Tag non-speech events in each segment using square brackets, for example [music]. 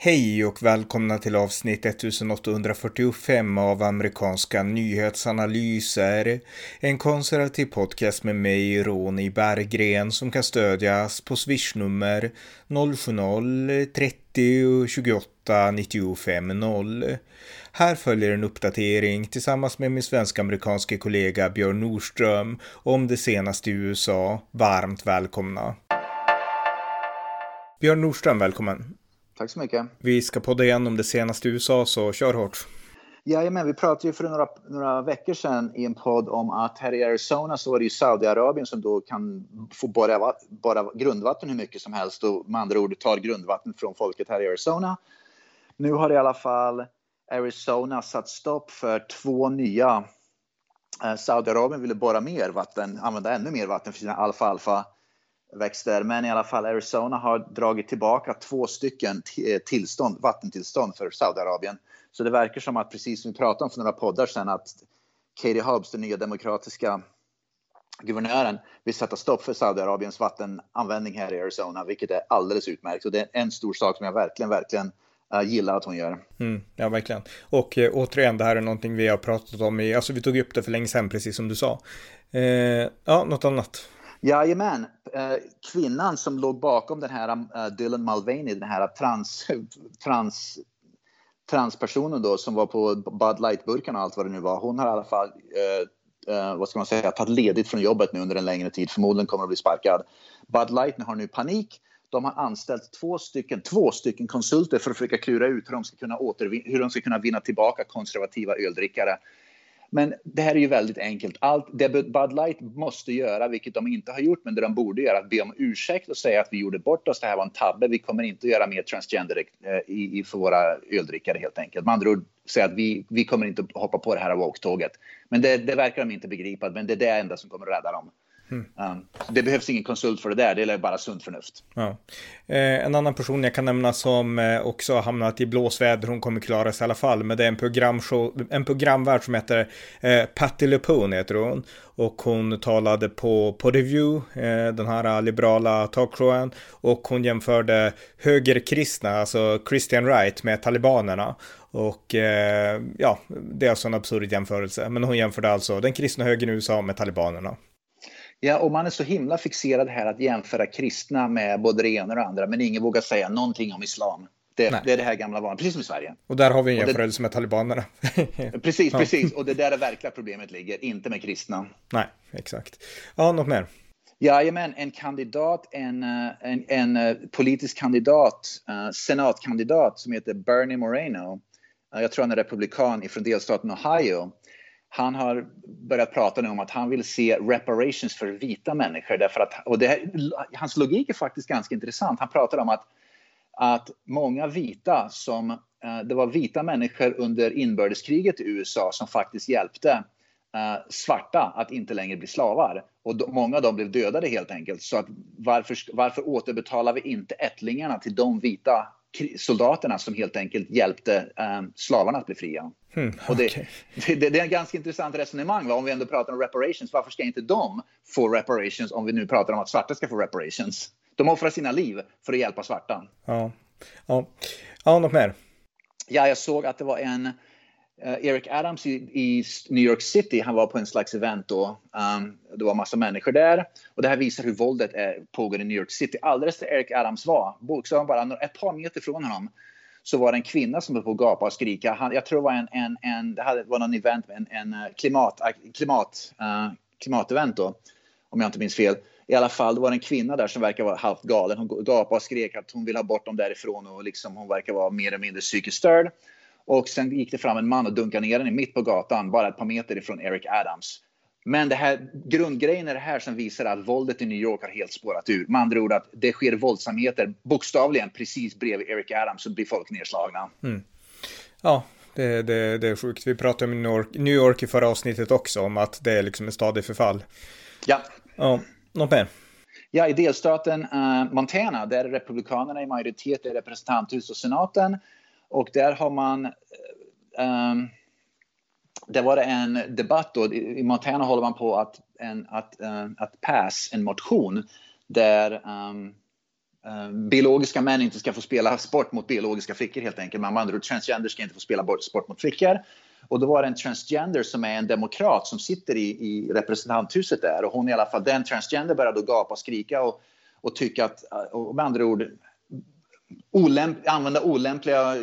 Hej och välkomna till avsnitt 1845 av amerikanska nyhetsanalyser. En konservativ podcast med mig, Ronny Berggren, som kan stödjas på swishnummer 070-30 28 95 0. Här följer en uppdatering tillsammans med min svensk-amerikanske kollega Björn Nordström om det senaste i USA. Varmt välkomna! Björn Nordström, välkommen! Tack så mycket. Vi ska podda igen om det senaste i USA, så kör hårt. Jajamän, vi pratade ju för några, några veckor sedan i en podd om att här i Arizona så är det ju Saudiarabien som då kan få borra, borra grundvatten hur mycket som helst och med andra ord tar grundvatten från folket här i Arizona. Nu har i alla fall Arizona satt stopp för två nya. Eh, Saudiarabien ville borra mer vatten, använda ännu mer vatten för sina alfa-alfa växter. Men i alla fall Arizona har dragit tillbaka två stycken eh, tillstånd, vattentillstånd för Saudiarabien. Så det verkar som att precis som vi pratade om för några poddar sedan att Katie Hobbs, den nya demokratiska guvernören, vill sätta stopp för Saudiarabiens vattenanvändning här i Arizona, vilket är alldeles utmärkt. Och det är en stor sak som jag verkligen, verkligen eh, gillar att hon gör. Mm, ja, verkligen. Och eh, återigen, det här är någonting vi har pratat om i, alltså vi tog upp det för länge sedan, precis som du sa. Eh, ja, något annat? Jajamän, eh, kvinnan som låg bakom den här eh, Dylan Mulvaney, den här trans, trans, transpersonen då som var på Bud Light-burken och allt vad det nu var. Hon har i alla fall, uh, vad ska man säga, tagit ledigt från jobbet nu under en längre tid. Förmodligen kommer att bli sparkad. Bud Light har nu panik. De har anställt två stycken, två stycken konsulter för att försöka klura ut hur de ska kunna, hur de ska kunna vinna tillbaka konservativa öldrickare. Men det här är ju väldigt enkelt. Allt det Bud Light måste göra, vilket de inte har gjort, men det de borde göra, att be om ursäkt och säga att vi gjorde bort oss, det här var en tabbe, vi kommer inte att göra mer transgender eh, i, i för våra öldrickare helt enkelt. Med andra ord säga att vi, vi kommer inte att hoppa på det här woke-tåget. Men det, det verkar de inte begripa, men det är det enda som kommer att rädda dem. Mm. Um, det behövs ingen konsult för det där, det är bara sunt förnuft. Ja. Eh, en annan person jag kan nämna som eh, också har hamnat i blåsväder, hon kommer klara sig i alla fall, men det är en, programshow, en programvärd som heter eh, Patti LuPone heter hon. Och hon talade på, på Review, eh, den här liberala talkshowen, och hon jämförde högerkristna, alltså Christian Right, med talibanerna. Och eh, ja, det är alltså en absurd jämförelse. Men hon jämförde alltså den kristna högern i USA med talibanerna. Ja, och man är så himla fixerad här att jämföra kristna med både det ena och det andra, men ingen vågar säga någonting om islam. Det, det, är det här gamla vanliga, precis som i Sverige. Och där har vi en jämförelse med talibanerna. [laughs] precis, [laughs] ja. precis. Och det är där det verkliga problemet ligger, inte med kristna. Nej, exakt. Ja, något mer? Jajamän, en kandidat, en, eh, en, en eh, politisk kandidat, uh, senatkandidat som heter Bernie Moreno. Uh, jag tror han är republikan från delstaten Ohio han har börjat prata nu om att han vill se reparations för vita människor. Därför att, och det, hans logik är faktiskt ganska intressant. Han pratar om att, att många vita som... Eh, det var vita människor under inbördeskriget i USA som faktiskt hjälpte eh, svarta att inte längre bli slavar. Och många av dem blev dödade helt enkelt. Så att varför, varför återbetalar vi inte ättlingarna till de vita soldaterna som helt enkelt hjälpte eh, slavarna att bli fria. Mm, okay. och det, [laughs] det, det, är ett ganska intressant resonemang. Va? Om vi ändå pratar om reparations, varför ska inte de få reparations om vi nu pratar om att svarta ska få reparations? De offrar sina liv för att hjälpa svarta. Ja, ja. ja något mer? Ja, jag såg att det var en Eh, Eric Adams i, i, New York City, han var på en slags event då. Um, det var massa människor där. Och det här visar hur våldet är, pågår i New York City. Alldeles där Eric Adams var, bokstavligen bara ett par meter från honom, så var det en kvinna som höll på att gapa och skrika. Han, jag tror det var en, en, en det hade, var någon event, en, en eh, klimat, eh, klimat, uh, klimatevent då, om jag inte minns fel. I alla fall, det var en kvinna där som verkar vara halvt galen. Hon gapade och skrek att hon vill ha bort dem därifrån och liksom, hon verkar vara mer eller mindre psykiskt störd. Och sen gick det fram en man och dunkade ner henne mitt på gatan, bara ett par meter ifrån Eric Adams. Men det här, grundgrejen är det här som visar att våldet i New York har helt spårat ur. Med andra ord att det sker våldsamheter bokstavligen precis bredvid Eric Adams så blir folk nedslagna. Mm. Ja, det, det, det är sjukt. Vi pratade om New York, New York i förra avsnittet också om att det är liksom en stadig förfall. Ja. Ja, något mer? Ja, i delstaten uh, Montana, där är Republikanerna i majoritet i representanthus och senaten. Och där har man... Um, där var det en debatt då. I Montana håller man på att, en, att, uh, att pass en motion där, um, biologiska män inte ska få spela sport mot biologiska flickor helt enkelt. Med andra transgender ska inte få spela sport mot flickor. Och då var det en transgender som är en demokrat som sitter i, i representanthuset där och hon i alla fall, den transgender började då gapa och skrika och, och tycka att, och med andra ord, olämp, använda olämpliga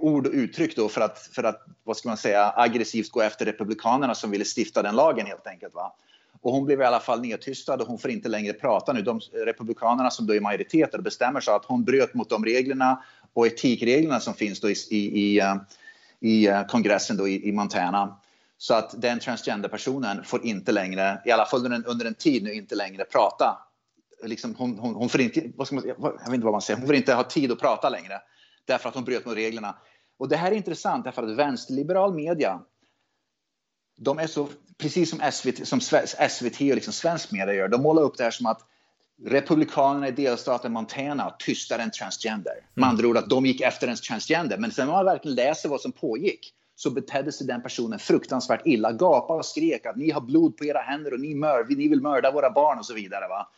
ord och uttryck då för att, för att, vad ska man säga, aggressivt gå efter republikanerna som ville stifta den lagen helt enkelt. Va? Och hon blev i alla fall nedtystad och hon får inte längre prata nu. De republikanerna som då är majoritet bestämmer sig att hon bröt mot de reglerna och etikreglerna som finns då i, i, i, eh, i eh, kongressen då i, i Montana. Så att den transgenderpersonen får inte längre, i alla fall under en, under en tid nu, inte längre prata liksom, hon, hon, hon, får inte, vad ska man, jag vet inte vad man säger, hon får inte ha tid att prata längre därför att hon bröt mot reglerna. Och det här är intressant därför att vänsterliberal media, de är så, precis som SVT, som SVT och liksom svensk media gör, de målar upp det här som att Republikanerna i delstaten Montana tystade en transgender. Mm. Med andra ord att de gick efter en transgender. Men sen när man verkligen läser vad som pågick så betedde sig den personen fruktansvärt illa. Gapade och skrek att ni har blod på era händer och ni, mör, ni vill mörda våra barn och så vidare. Va?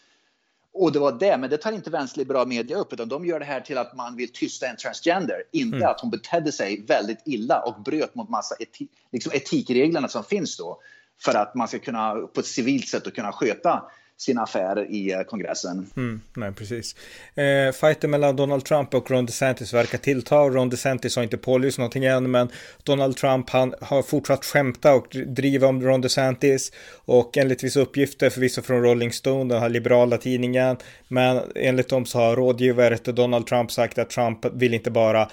Och det var det, men det tar inte vänsterliberal media upp, utan de gör det här till att man vill tysta en transgender. Inte mm. att hon betedde sig väldigt illa och bröt mot massa eti liksom etikreglerna som finns då. För att man ska kunna på ett civilt sätt kunna sköta sina affärer i eh, kongressen. Mm, nej, precis. Eh, fighten mellan Donald Trump och Ron DeSantis verkar tillta. Ron DeSantis har inte pålyst någonting än, men Donald Trump han har fortsatt skämta och driva om Ron DeSantis. Och enligt vissa uppgifter, förvisso från Rolling Stone, den här liberala tidningen, men enligt dem så har rådgivare till Donald Trump sagt att Trump vill inte bara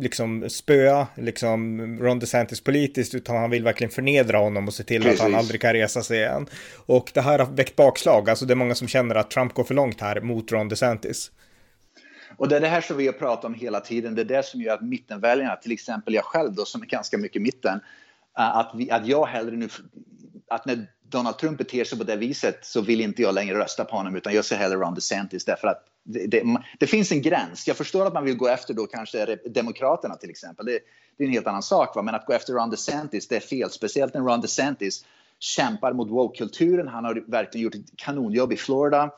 liksom spöa liksom Ron DeSantis politiskt, utan han vill verkligen förnedra honom och se till Precis. att han aldrig kan resa sig igen. Och det här har väckt bakslag. Alltså det är många som känner att Trump går för långt här mot Ron DeSantis. Och det är det här som vi har pratat om hela tiden. Det är det som gör att mittenväljarna, till exempel jag själv då som är ganska mycket mitten, eh, att, vi, att jag hellre nu, att när Donald Trump beter sig på det viset så vill inte jag längre rösta på honom utan jag ser hellre Ron DeSantis därför att det, det, det, finns en gräns. Jag förstår att man vill gå efter då kanske Demokraterna till exempel. Det, det är en helt annan sak. Va? Men att gå efter Ron DeSantis, det är fel. Speciellt när Ron DeSantis kämpar mot woke-kulturen. Han har verkligen gjort ett kanonjobb i Florida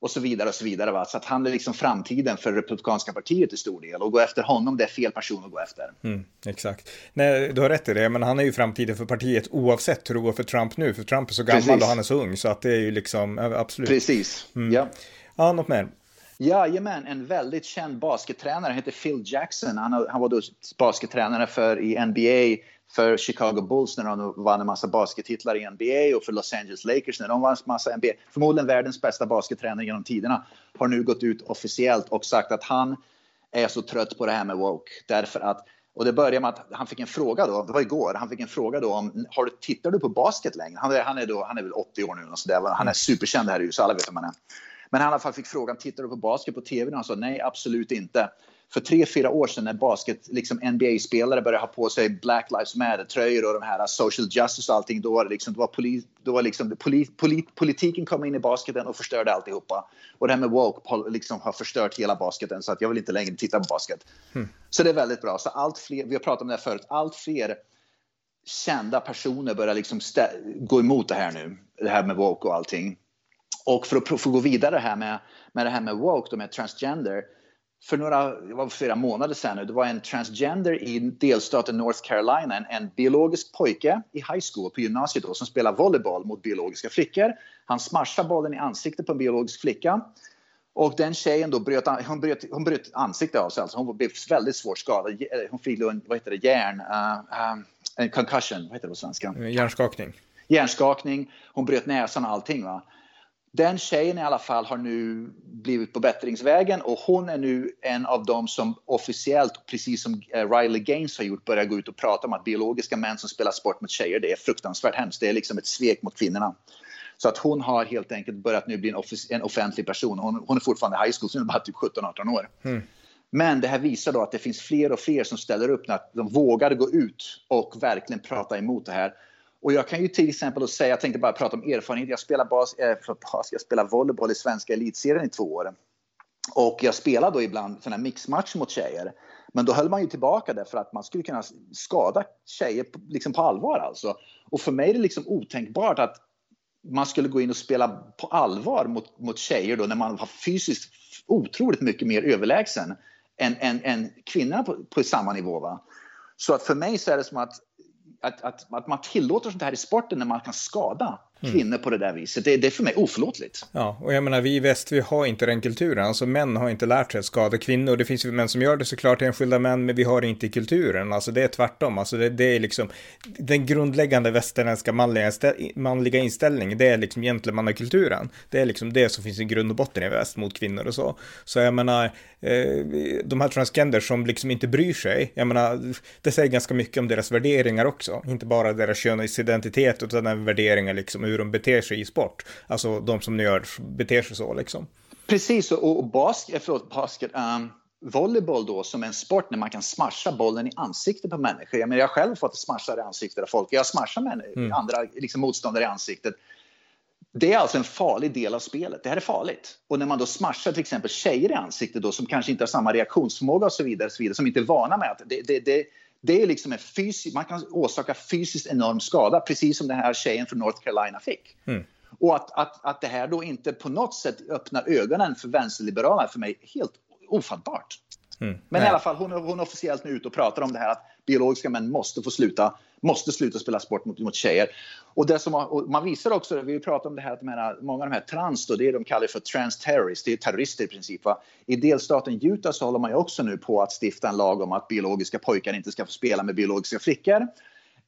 och så vidare och så vidare. Va? Så att han är liksom framtiden för Republikanska partiet i stor del och gå efter honom, det är fel person att gå efter. Mm, exakt. Nej, du har rätt i det, men han är ju framtiden för partiet oavsett hur det går för Trump nu, för Trump är så gammal Precis. och han är så ung, så att det är ju liksom, absolut. Precis, mm. ja. Ja, något mer? Jajamän, en väldigt känd baskettränare heter Phil Jackson. Han, han var då baskettränare för i NBA för Chicago Bulls när de vann en massa baskettitlar i NBA och för Los Angeles Lakers när de vann en massa NBA. Förmodligen världens bästa baskettränare genom tiderna har nu gått ut officiellt och sagt att han är så trött på det här med woke därför att och det började med att han fick en fråga då, det var igår, han fick en fråga då om, har du, tittar du på basket längre? Han är, han är, då, han är väl 80 år nu, och så där, han är superkänd här i USA, alla vet vem han är. Men han i alla fall fick frågan, tittar du på basket på TV? Och han sa nej, absolut inte för tre, fyra år sedan när basket, liksom NBA-spelare började ha på sig Black Lives Matter-tröjor och de här social justice och allting, då var det liksom, då var, polit, då var liksom polit, polit, politiken kom in i basketen och förstörde alltihopa. Och det här med woke liksom har förstört hela basketen så att jag vill inte längre titta på basket. Mm. Så det är väldigt bra. Så allt fler, vi har pratat om det här förut, allt fler kända personer börjar liksom gå emot det här nu, det här med woke och allting. Och för att, att gå vidare här med, med det här med woke, då med transgender, för några, det var flera månader sedan nu, det var en transgender i delstaten North Carolina, en, en biologisk pojke i high school på gymnasiet då, som spelar volleyboll mot biologiska flickor. Han smashar bollen i ansiktet på en biologisk flicka. Och den tjejen då bröt, hon bröt, hon bröt ansiktet av sig, alltså hon blev väldigt svårt skadad. Hon fick en, vad heter det, hjärn, uh, uh, en concussion, vad heter det på svenska? Hjärnskakning. Hjärnskakning, hon bröt näsan och allting. Va? Den tjejen i alla fall har nu blivit på bättringsvägen och hon är nu en av dem som officiellt, precis som eh, Riley Gaines har gjort, börjar gå ut och prata om att biologiska män som spelar sport mot tjejer, det är fruktansvärt hemskt. Det är liksom ett svek mot kvinnorna. Så att hon har helt enkelt börjat nu bli en, en offentlig person. Hon, hon, är fortfarande high school, så hon är bara typ 17-18 år. Mm. Men det här visar då att det finns fler och fler som ställer upp när de vågar gå ut och verkligen prata emot det här. Och jag kan ju till exempel säga, jag tänkte bara prata om erfarenhet. Jag spelar, bas, äh, bas, jag spelar volleyboll i svenska elitserien i två år. Och jag spelar då ibland sådana här mixmatcher mot tjejer. Men då höll man ju tillbaka det för att man skulle kunna skada tjejer liksom på allvar alltså. Och för mig är det liksom otänkbart att man skulle gå in och spela på allvar mot, mot tjejer då när man var fysiskt otroligt mycket mer överlägsen än, än, än kvinnorna på, på samma nivå. Va? Så att för mig så är det som att, att, att, att man tillåter sånt här i sporten när man kan skada kvinnor på det där viset. Det, det, är för mig oförlåtligt. Ja, och jag menar vi i väst, vi har inte den kulturen. Alltså män har inte lärt sig att skada kvinnor. Det finns ju män som gör det såklart, enskilda män, men vi har det inte i kulturen. Alltså det är tvärtom. Alltså det, det är liksom den grundläggande västerländska manliga, manliga inställningen. Det är liksom gentlemannakulturen. Det är liksom det som finns i grund och botten i väst mot kvinnor och så. Så jag menar, eh, de här transgenders som liksom inte bryr sig. Jag menar, det säger ganska mycket om deras värderingar också. Inte bara deras könsidentitet, utan även värderingar liksom hur de beter sig i sport. Alltså de som gör, beter sig så liksom. Precis, och, och basket, förlåt, basket um, volleyboll då som en sport när man kan smasha bollen i ansiktet på människor. Jag, menar, jag har själv fått smashar i ansiktet av folk. Jag smashar med mm. andra liksom, motståndare i ansiktet. Det är alltså en farlig del av spelet. Det här är farligt. Och när man då smashar till exempel tjejer i ansiktet då som kanske inte har samma reaktionsförmåga och så vidare, så vidare som inte är vana med att det, det, det, det är liksom en fysisk, man kan åsaka fysiskt enorm skada, precis som den här tjejen från North Carolina fick. Mm. Och att, att, att det här då inte på något sätt öppnar ögonen för vänsterliberalerna för mig helt ofattbart. Mm. Men i alla fall, hon, hon officiellt nu ute och pratar om det här att biologiska män måste få sluta, måste sluta spela sport mot, mot tjejer. Och det som, och man visar också, vi pratar om det här att de här, många av de här trans, då, det är de kallar för trans-terrorists, det är terrorister i princip. Va? I delstaten Utah så håller man ju också nu på att stifta en lag om att biologiska pojkar inte ska få spela med biologiska flickor.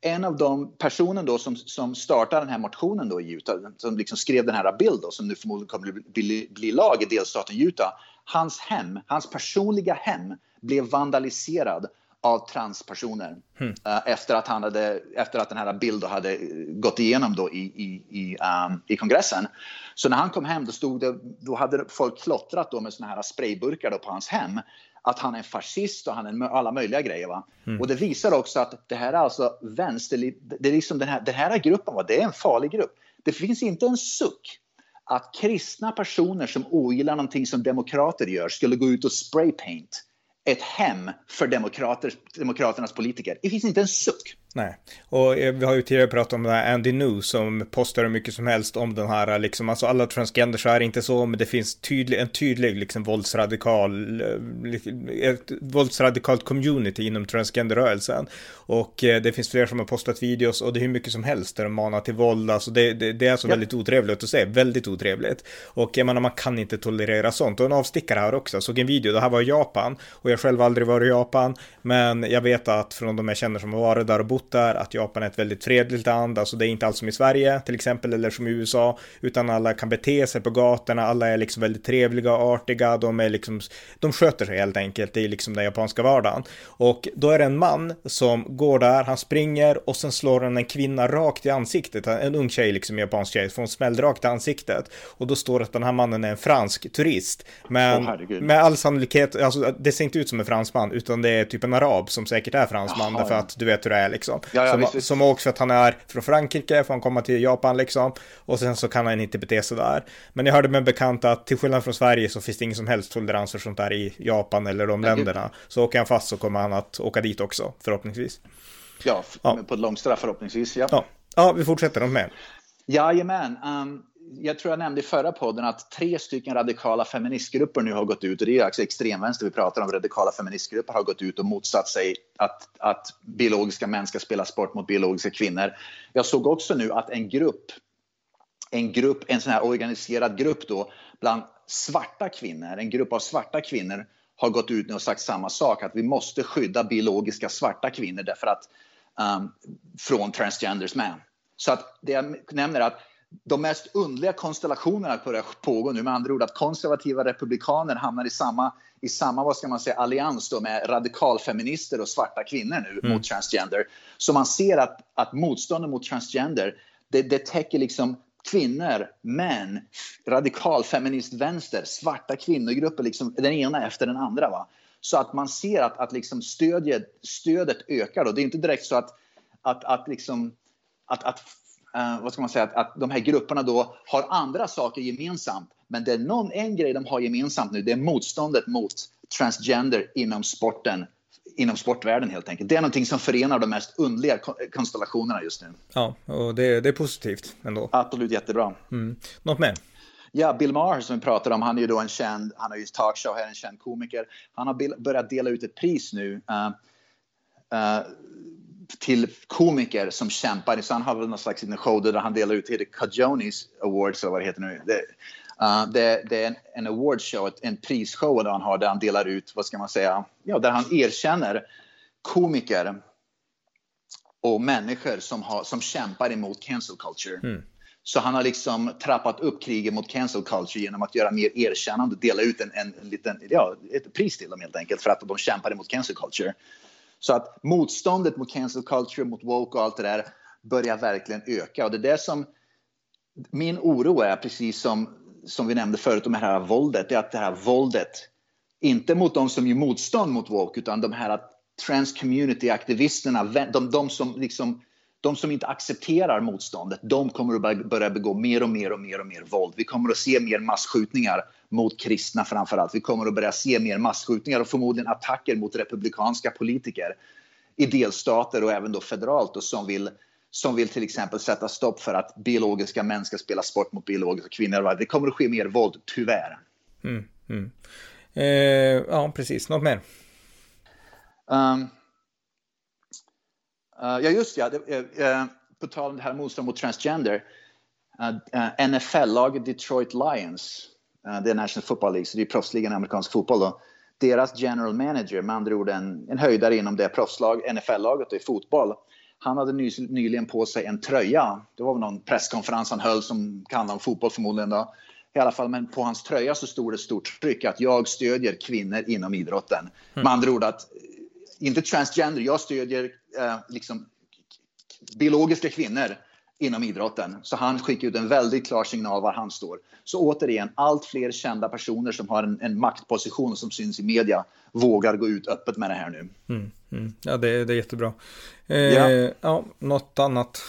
En av de personer då som, som startade den här motionen då i Utah, som liksom skrev den här bilden då, som nu förmodligen kommer bli, bli, bli lag i delstaten Utah, hans hem, hans personliga hem blev vandaliserad av transpersoner mm. efter, att han hade, efter att den här bilden hade gått igenom då i, i, i, um, i kongressen. Så när han kom hem då, stod det, då hade folk klottrat då med såna här sprayburkar då på hans hem att han är en fascist och han är alla möjliga grejer. Va? Mm. Och det visar också att det här är alltså vänster... Det är liksom den, här, den här gruppen, va? det är en farlig grupp. Det finns inte en suck att kristna personer som ogillar någonting som demokrater gör skulle gå ut och spraypaint ett hem för demokrater, demokraternas politiker. Det finns inte en suck. Nej, och eh, vi har ju tidigare pratat om det här Andy New som postar hur mycket som helst om den här, liksom, alltså alla transgenders är inte så, men det finns tydlig, en tydlig liksom våldsradikal, eh, ett våldsradikalt community inom transgenderrörelsen. Och eh, det finns fler som har postat videos och det är hur mycket som helst där de manar till våld, alltså det, det, det är alltså ja. väldigt otrevligt att se, väldigt otrevligt. Och jag menar, man kan inte tolerera sånt. Och en avstickare här också, jag såg en video, det här var i Japan, och jag själv aldrig varit i Japan, men jag vet att från de jag känner som har varit där och bott där att Japan är ett väldigt fredligt land, alltså det är inte alls som i Sverige till exempel eller som i USA, utan alla kan bete sig på gatorna, alla är liksom väldigt trevliga och artiga, de är liksom, de sköter sig helt enkelt, det är liksom den japanska vardagen. Och då är det en man som går där, han springer och sen slår han en kvinna rakt i ansiktet, en ung tjej liksom, japansk tjej, får en smäll rakt i ansiktet. Och då står det att den här mannen är en fransk turist. Men oh, med all sannolikhet, alltså det ser inte ut som en fransman, utan det är typ en arab som säkert är fransman, Jaha, därför att du vet hur det är liksom. Ja, ja, som, visst, som också att han är från Frankrike, får han komma till Japan liksom. Och sen så kan han inte bete sig där. Men jag hörde med en bekant att till skillnad från Sverige så finns det ingen som helst tolerans för sånt där i Japan eller de länderna. Så åker han fast så kommer han att åka dit också, förhoppningsvis. Ja, ja. på ett långstraff förhoppningsvis. Ja. ja. Ja, vi fortsätter de med. Jajamän. Um, jag tror jag nämnde i förra podden att tre stycken radikala feministgrupper nu har gått ut, och det är alltså extremvänster vi pratar om, radikala feministgrupper har gått ut och motsatt sig att, att biologiska män ska spela sport mot biologiska kvinnor. Jag såg också nu att en grupp, en grupp, en sån här organiserad grupp då, bland svarta kvinnor, en grupp av svarta kvinnor har gått ut och sagt samma sak, att vi måste skydda biologiska svarta kvinnor därför att, um, från transgenders män. Så att det jag nämner är att de mest underliga konstellationerna börjar pågå nu. Med andra ord att konservativa republikaner hamnar i samma, i samma vad ska man säga, allians då med radikalfeminister och svarta kvinnor nu mm. mot transgender. Så man ser att, att motståndet mot transgender det, det täcker liksom kvinnor, män, radikalfeminist vänster, svarta kvinnogrupper, liksom, den ena efter den andra. Va? Så att man ser att, att liksom stödet, stödet ökar. Då. Det är inte direkt så att, att, att, liksom, att, att eh, vad ska man säga, att, att de här grupperna då har andra saker gemensamt. Men det är någon, en grej de har gemensamt nu, det är motståndet mot transgender inom sporten inom sportvärlden helt enkelt. Det är någonting som förenar de mest undliga konstellationerna just nu. Ja, och det, det är positivt ändå. Absolut jättebra. Mm. Något mer? Ja, Bill Maher som vi pratade om, han är ju då en känd, han har ju talkshow här, en känd komiker. Han har börjat dela ut ett pris nu uh, uh, till komiker som kämpar. Så han har väl någon slags show där han delar ut, heter Cajonis Awards eller vad det heter nu. Det, uh, det, det är en, en awardshow, en prisshow där han har där han delar ut, vad ska man säga, ja, där han erkänner komiker och människor som, har, som kämpar emot cancel culture. Mm. Så han har liksom trappat upp kriget mot cancel culture genom att göra mer erkännande dela ut en, en, en liten, ja, ett pris till dem helt enkelt för att de kämpar emot cancel culture. Så att motståndet mot cancel culture, mot woke och allt det där börjar verkligen öka. Och det är det som min oro är, precis som, som vi nämnde förut, om det här våldet, Det är att det här våldet, inte mot de som gör motstånd mot woke, utan de här trans community-aktivisterna, de, de som liksom de som inte accepterar motståndet, de kommer att börja begå mer och mer och mer och mer våld. Vi kommer att se mer massskjutningar mot kristna framför allt. Vi kommer att börja se mer massskjutningar och förmodligen attacker mot republikanska politiker i delstater och även då federalt och som vill som vill till exempel sätta stopp för att biologiska män ska spela sport mot biologiska kvinnor. Det kommer att ske mer våld, tyvärr. Mm, mm. Eh, ja, precis. Något mer? Um, ja, just ja. Uh, på tal om det här motstånd mot transgender. NFL-laget Detroit Lions, det är National Football League, så det är proffsligan i amerikansk fotboll. Då. Deras general manager, med andra ord en, en höjdare inom det proffslag, NFL-laget i fotboll, han hade ny, nyligen på sig en tröja. Det var väl någon presskonferens han höll som kan om fotboll förmodligen. Då. I alla fall, men på hans tröja så stod det stort tryck att jag stödjer kvinnor inom idrotten. Mm. Med andra ord att inte transgender, jag stödjer eh, liksom, biologiska kvinnor inom idrotten. Så han skickar ut en väldigt klar signal var han står. Så återigen, allt fler kända personer som har en, en maktposition som syns i media vågar gå ut öppet med det här nu. Mm, mm. Ja, det, det är jättebra. Eh, ja. ja, något annat?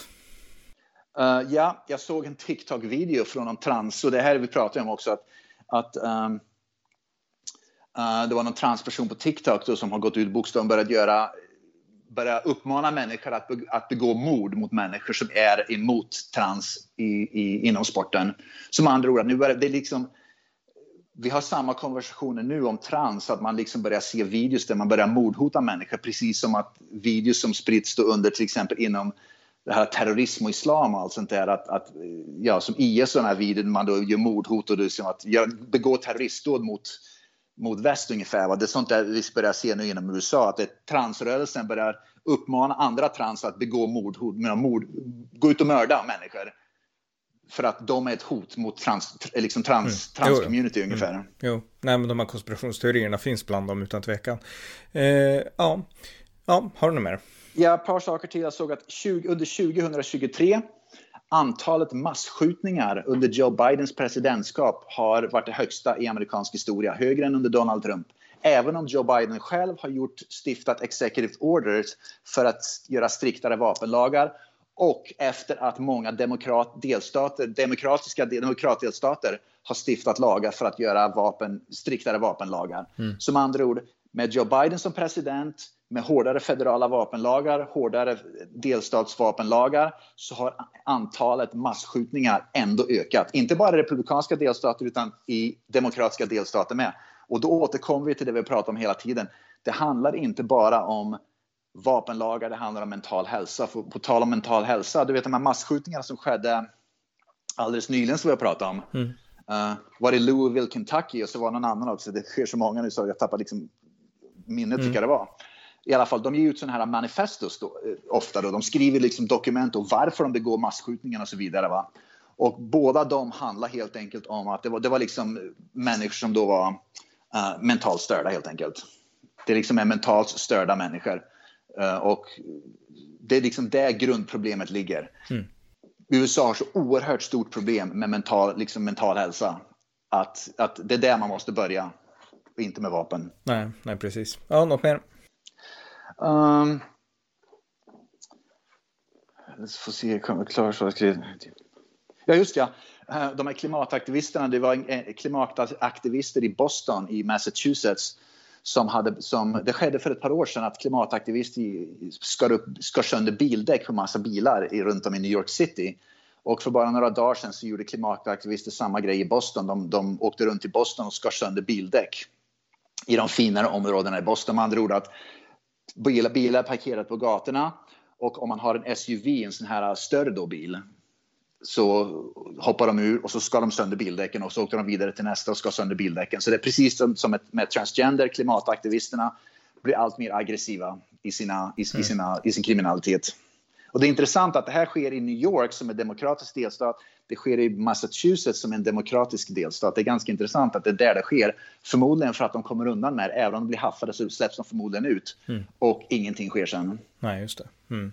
Uh, ja, jag såg en TikTok-video från en trans, och det här vi pratar om också, att, att um, Uh, det var någon transperson på TikTok då, som har gått ut bokstavligen börjat göra börja uppmana människor att, be, att begå mord mot människor som är emot trans i, i, inom sporten. Som andra ord, nu börjar, det är liksom, vi har samma konversationer nu om trans, att man liksom börjar se videos där man börjar mordhota människor, precis som att videos som sprids då under till exempel inom det här terrorism och islam och allt sånt där, att, att ja, som IS och den här videon, man då gör mordhot och det som att begå terroristdåd mot mot väst ungefär. Va? Det är sånt där vi börjar se nu inom USA, att det, transrörelsen börjar uppmana andra trans att begå mord, mord, gå ut och mörda människor. För att de är ett hot mot trans, liksom trans, mm. trans-community mm. ungefär. Mm. Jo, nej men de här konspirationsteorierna finns bland dem utan tvekan. Eh, ja. ja, har du något mer? Ja, ett par saker till. Jag såg att 20, under 2023 antalet massskjutningar under Joe Bidens presidentskap har varit det högsta i amerikansk historia, högre än under Donald Trump. Även om Joe Biden själv har gjort, stiftat executive orders för att göra striktare vapenlagar och efter att många demokrat, delstater, demokratiska demokratdelstater har stiftat lagar för att göra vapen, striktare vapenlagar. Mm. Som andra ord, med Joe Biden som president med hårdare federala vapenlagar, hårdare delstatsvapenlagar, så har antalet massskjutningar ändå ökat. Inte bara i republikanska delstater utan i demokratiska delstater med. Och då återkommer vi till det vi pratar om hela tiden. Det handlar inte bara om vapenlagar, det handlar om mental hälsa. För på tal om mental hälsa, du vet de här massskjutningarna som skedde alldeles nyligen som vi har pratat om. Mm. Uh, var det Louisville, Kentucky och så var det någon annan också. Det sker så många nu så jag tappar liksom minnet mm. det var i alla fall, de ger ut sådana här manifestos då, eh, ofta. Då. De skriver liksom dokument om varför de begår massskjutningar och så vidare. Va? Och båda de handlar helt enkelt om att det var, det var liksom människor som då var uh, mentalt störda helt enkelt. Det liksom är mentalt störda människor. Uh, och det är liksom där grundproblemet ligger. Mm. USA har så oerhört stort problem med mental, liksom mental hälsa. Att, att det är där man måste börja, och inte med vapen. Nej, nej precis. Ja, något mer? Um, får se, jag kommer klara så Ja, just ja. Eh, de här klimataktivisterna, det var klimataktivister i Boston i Massachusetts som hade, som, det skedde för ett par år sedan att klimataktivister skar, upp, skar sönder bildäck på massa bilar i, runt om i New York City. Och för bara några dagar sedan så gjorde klimataktivister samma grej i Boston. De, de åkte runt i Boston och skar sönder bildäck i de finare områdena i Boston. Med andra ord att bilar, bilar parkerat på gatorna och om man har en SUV, en sån här större då bil, så hoppar de ur och så ska de sönder bildäcken och så åker de vidare till nästa och ska sönder bildäcken. Så det är precis som, som med transgender, klimataktivisterna blir allt mer aggressiva i, sina, i, i, sina, i sin kriminalitet. Och det är intressant att det här sker i New York som är demokratisk delstat. Det sker i Massachusetts som är en demokratisk delstat. Det är ganska intressant att det är där det sker. Förmodligen för att de kommer undan med det. Även om de blir haffade så släpps de förmodligen ut. Mm. Och ingenting sker sen. Nej, just det. Mm.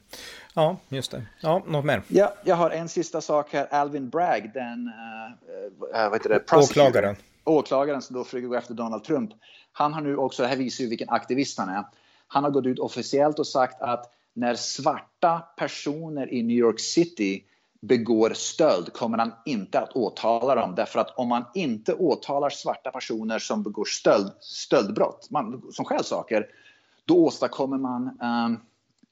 Ja, just det. Ja, något mer? Ja, jag har en sista sak här. Alvin Bragg, den uh, vad heter det? åklagaren. Åklagaren som då försöker gå efter Donald Trump. Han har nu också, det här visar ju vilken aktivist han är. Han har gått ut officiellt och sagt att när svarta personer i New York City begår stöld kommer han inte att åtala dem. Därför att om man inte åtalar svarta personer som begår stöld, stöldbrott, man, som stjäl saker, då åstadkommer man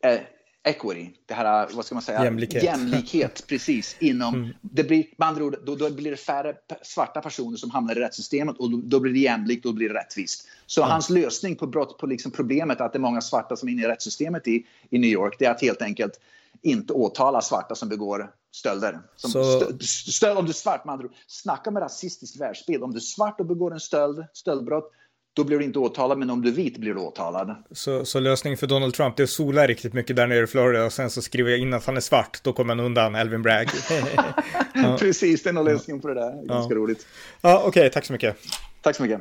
eh, eh equity, det här, vad ska man säga? Jämlikhet. Jämlikhet, [laughs] precis. Inom, mm. det blir, med andra ord, då, då, blir det färre svarta personer som hamnar i rättssystemet och då, då blir det jämlikt och då blir det rättvist. Så mm. hans lösning på, brott, på liksom problemet att det är många svarta som är inne i rättssystemet i, i New York, det är att helt enkelt inte åtala svarta som begår stölder. Som så... stöld, om du är svart, med andra ord, snacka med rasistisk världsbild. Om du är svart och begår en stöld, stöldbrott, då blir du inte åtalad, men om du är vit blir du åtalad. Så, så lösningen för Donald Trump det är att sola riktigt mycket där nere i Florida och sen så skriver jag in att han är svart, då kommer han undan Elvin Bragg. [laughs] ja. Precis, det är nog lösningen på det där. Ganska ja. roligt. Ja, okej, okay, tack så mycket. Tack så mycket.